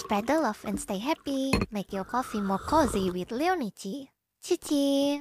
Spread the love and stay happy. Make your coffee more cozy with Leonici. Chichi!